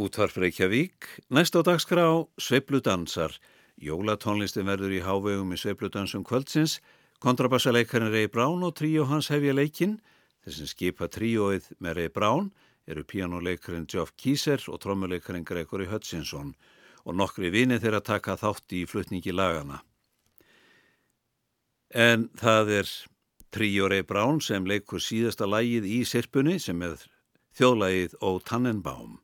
Útvarf Reykjavík, næst á dagskrá Sveipludansar. Jólatónlistin verður í hávegum í Sveipludansum kvöldsins. Kontrabassaleikarin Rey Brown og tríó hans hefja leikin. Þessin skipa tríóið með Rey Brown eru pianoleikarin Geoff Kieser og trommuleikarin Gregory Hutchinson og nokkri vinið þeirra taka þátt í flutningi lagana. En það er tríó Rey Brown sem leikur síðasta lægið í sirpunni sem er þjóðlægið Ó Tannenbaum.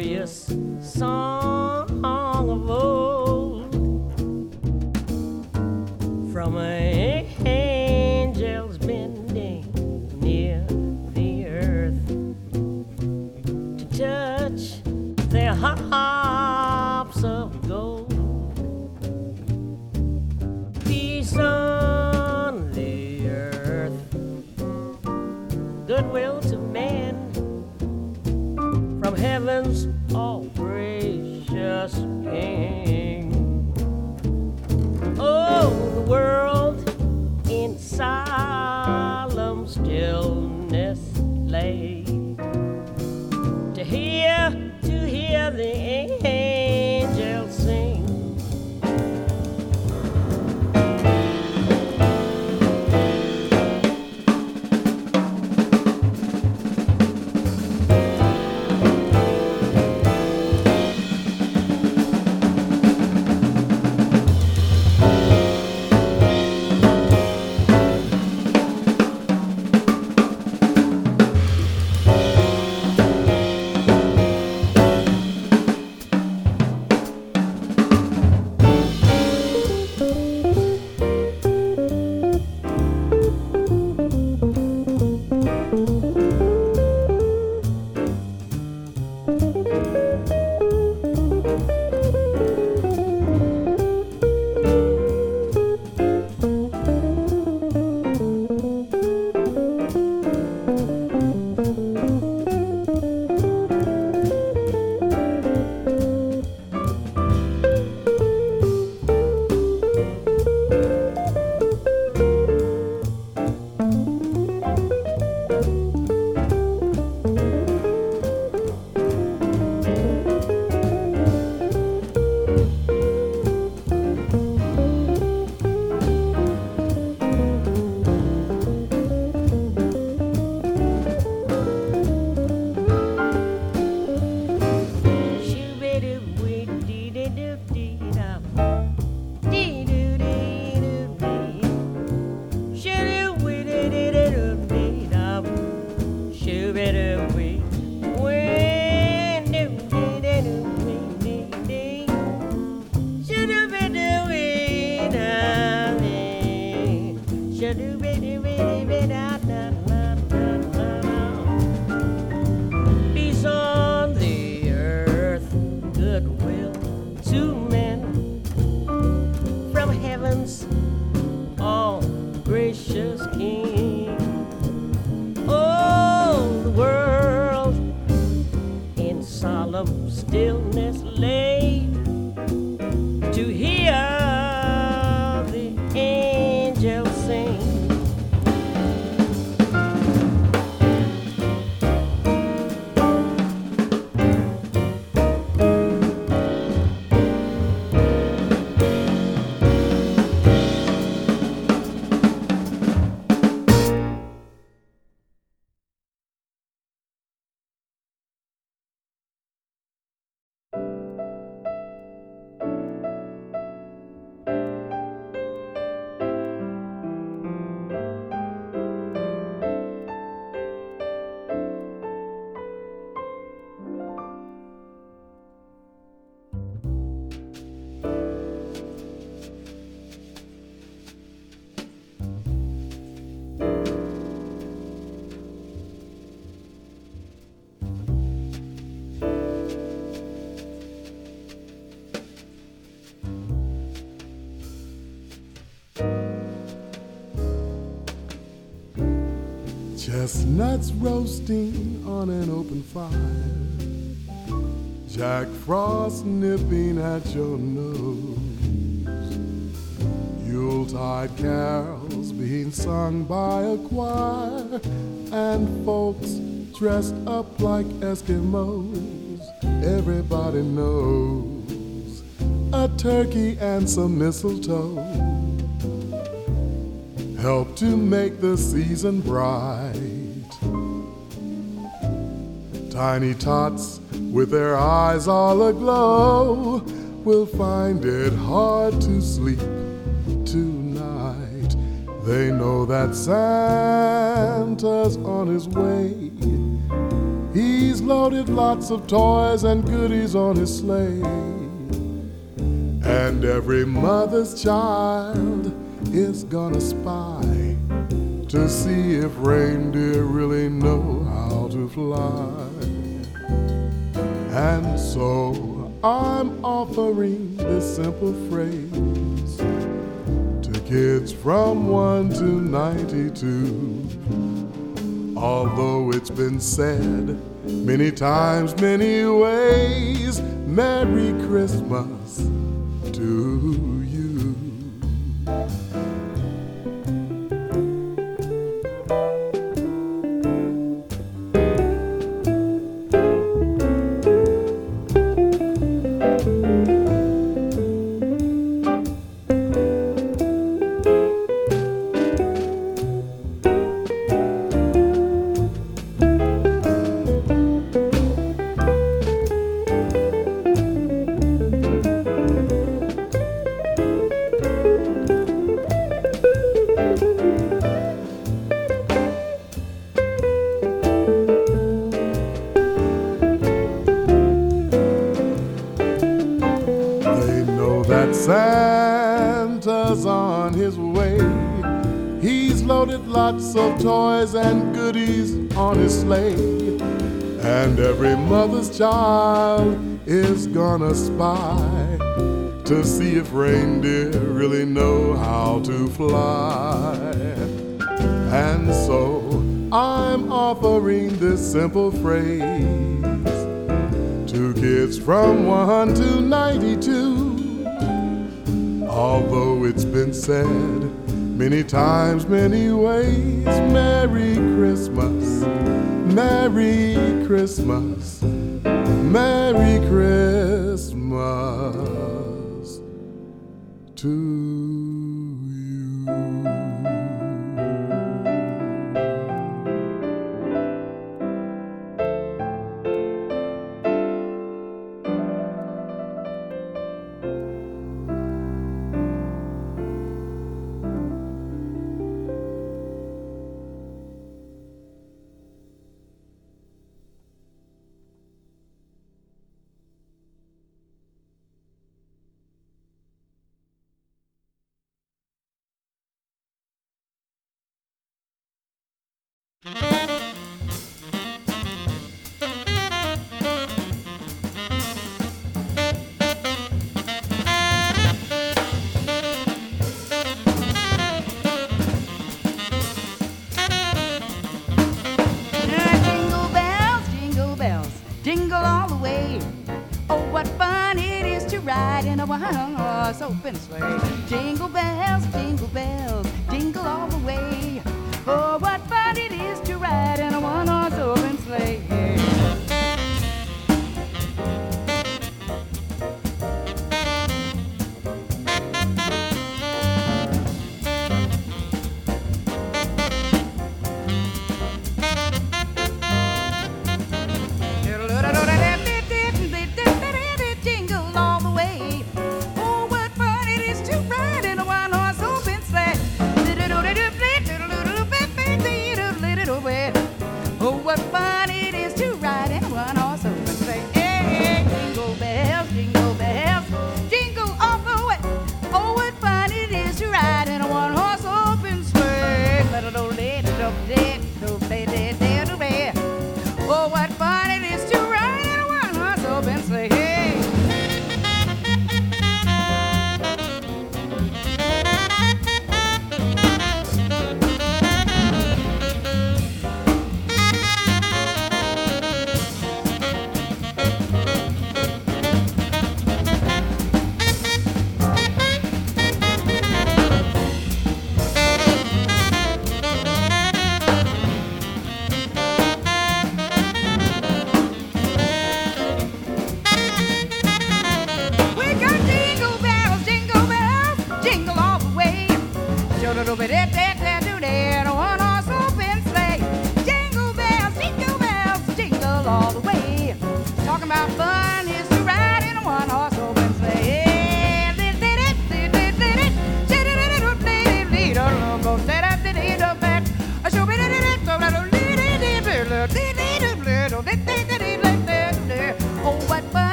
glorious Chestnuts roasting on an open fire. Jack Frost nipping at your nose. Yuletide carols being sung by a choir. And folks dressed up like Eskimos. Everybody knows a turkey and some mistletoe help to make the season bright. Tiny tots with their eyes all aglow will find it hard to sleep tonight. They know that Santa's on his way. He's loaded lots of toys and goodies on his sleigh. And every mother's child is gonna spy to see if reindeer really know how to fly. And so I'm offering this simple phrase to kids from 1 to 92. Although it's been said many times, many ways, Merry Christmas mother's child is gonna spy to see if reindeer really know how to fly. And so I'm offering this simple phrase to kids from 1 to 92. Although it's been said many times, many ways, Merry Christmas, Merry Christmas, Merry Christmas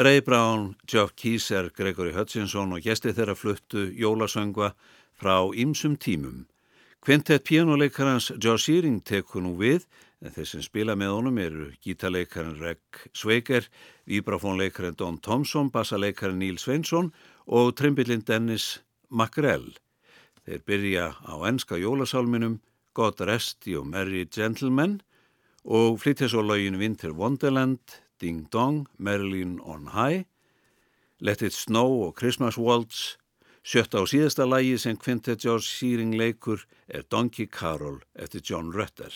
Ray Brown, Geoff Keeser, Gregory Hutchinson og gesti þeirra fluttu jólasöngva frá ýmsum tímum. Quintet pianoleikarans Joe Shearing tekur nú við en þeir sem spila með honum eru gítarleikarin Reg Sveiger, vibrafónleikarin Don Thompson, bassaleikarin Níl Sveinsson og trimbillin Dennis Makrell. Þeir byrja á enska jólasálminum God Rest You Merry Gentlemen og flytja svo laugin Winter Wonderland, Ding Dong, Marilyn on High, Let It Snow og Christmas Waltz. Sjötta og síðasta lægi sem Quintet George Shearing leikur er Donkey Carol eftir John Rutter.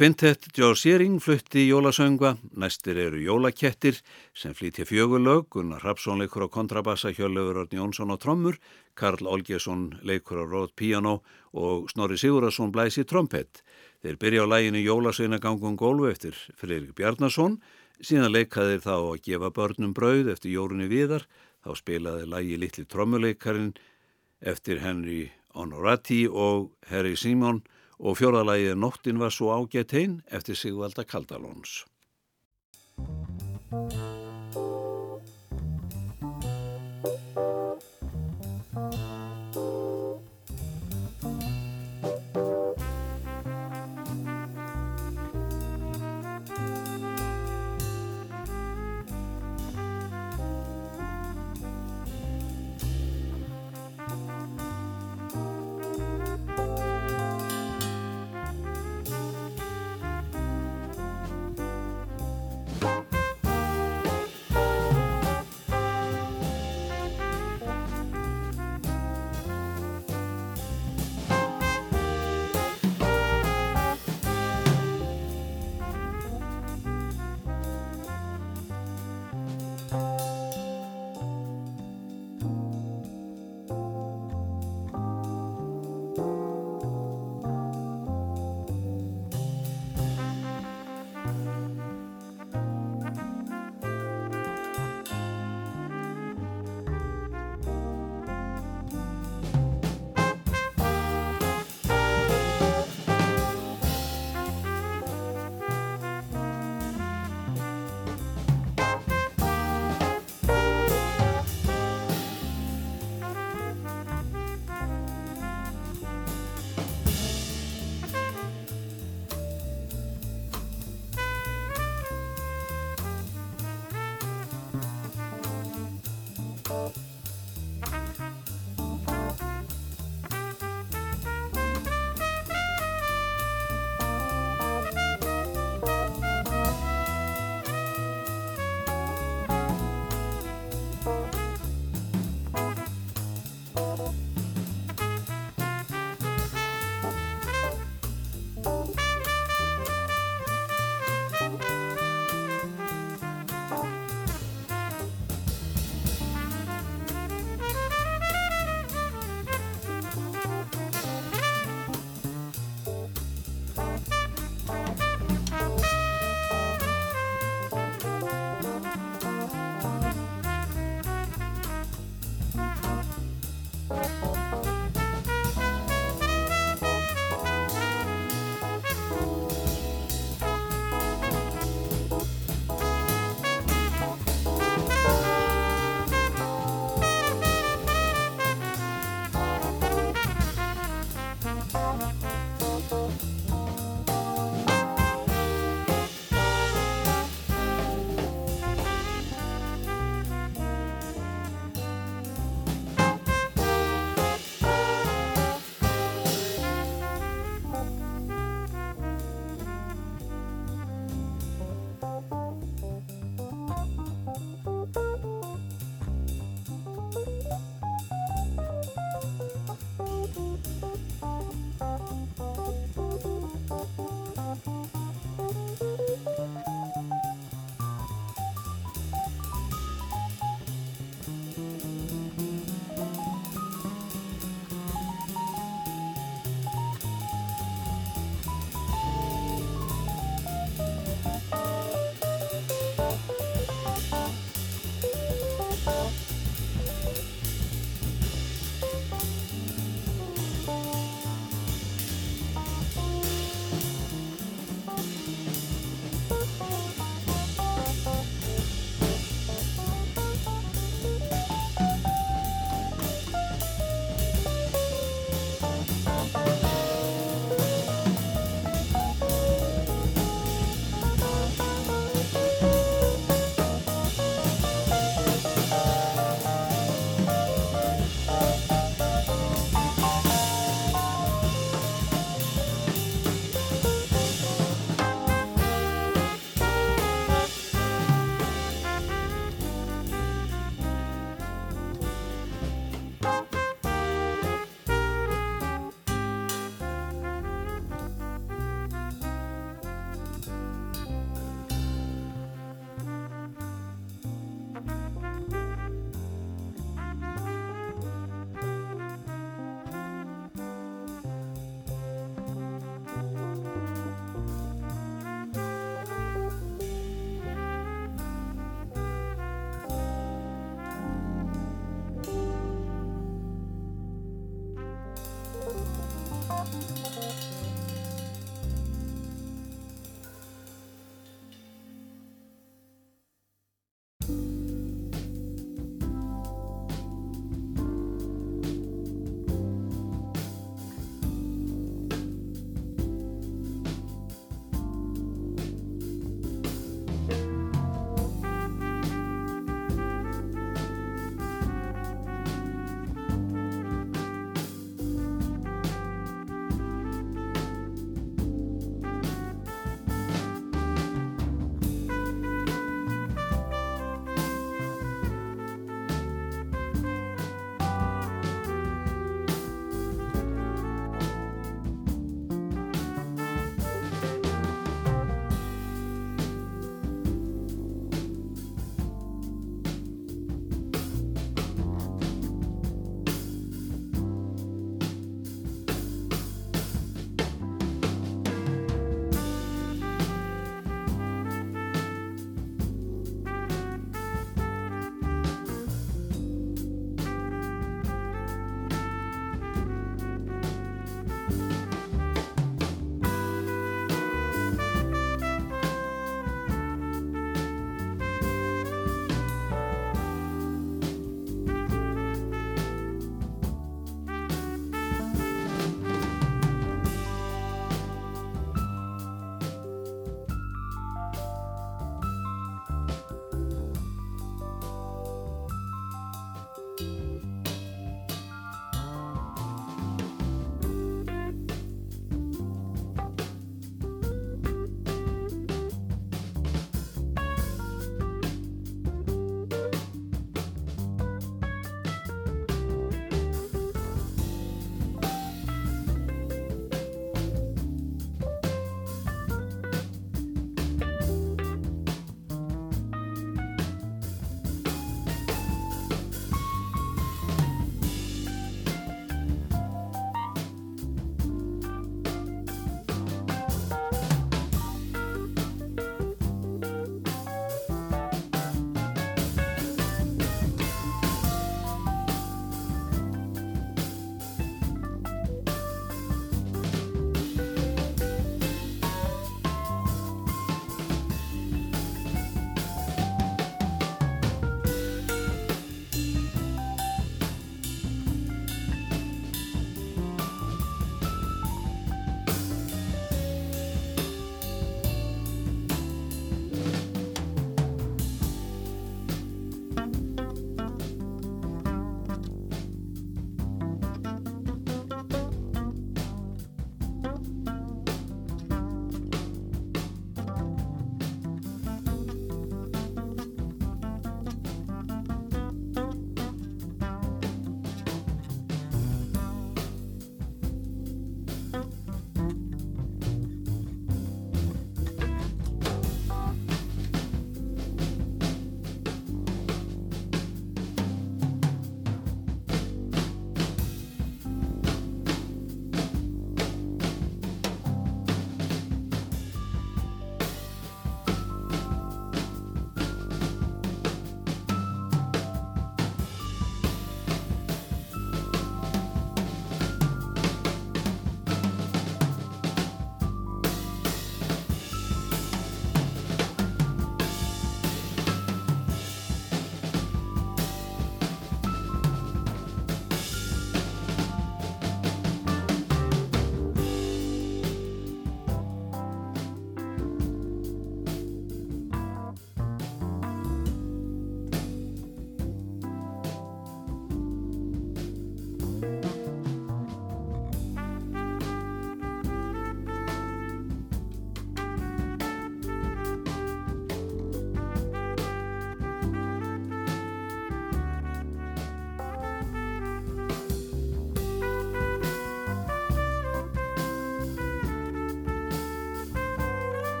Kvintett Joe Searing flutti jólasöngva, næstir eru jólakettir sem flytja fjögulög, Gunnar Rapsson leikur á kontrabassa, Hjörlefur Orn Jónsson á trommur, Karl Olgesson leikur á rót piano og Snorri Sigurðarsson blæsi trompett. Þeir byrja á læginu Jólasveinagangun gólfu eftir Freirik Bjarnason, síðan leikaðir þá að gefa börnum brauð eftir Jórunni Viðar, þá spilaði lægi Littli trommuleikarin eftir Henry Honorati og Harry Simon og fjórðalagið Nóttin var svo ágætt einn eftir Sigvalda Kaldalóns.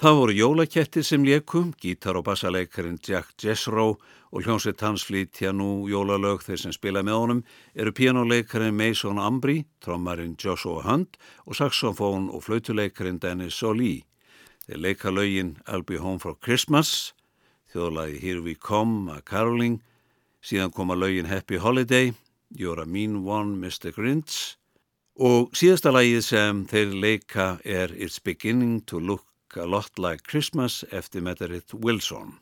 Það voru jólakettir sem lékum, gítar- og bassaleikarin Jack Jessrow og hljómsveit hans flytja nú jólalög þeir sem spila með honum eru pianoleikarin Mason Ambry, trommarin Joshua Hunt og saxofón og flautuleikarin Dennis O'Lee. Þeir leika lögin I'll Be Home for Christmas, þjóðlagi Here We Come að Caroling, síðan koma lögin Happy Holiday, You're a Mean One Mr. Grinch og síðasta lagið sem þeir leika er It's Beginning to Look a Lot Like Christmas eftir Meterit Wilson.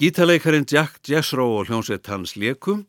Gítaleikarin Jack Jessrow og hljómsveit hans Lekum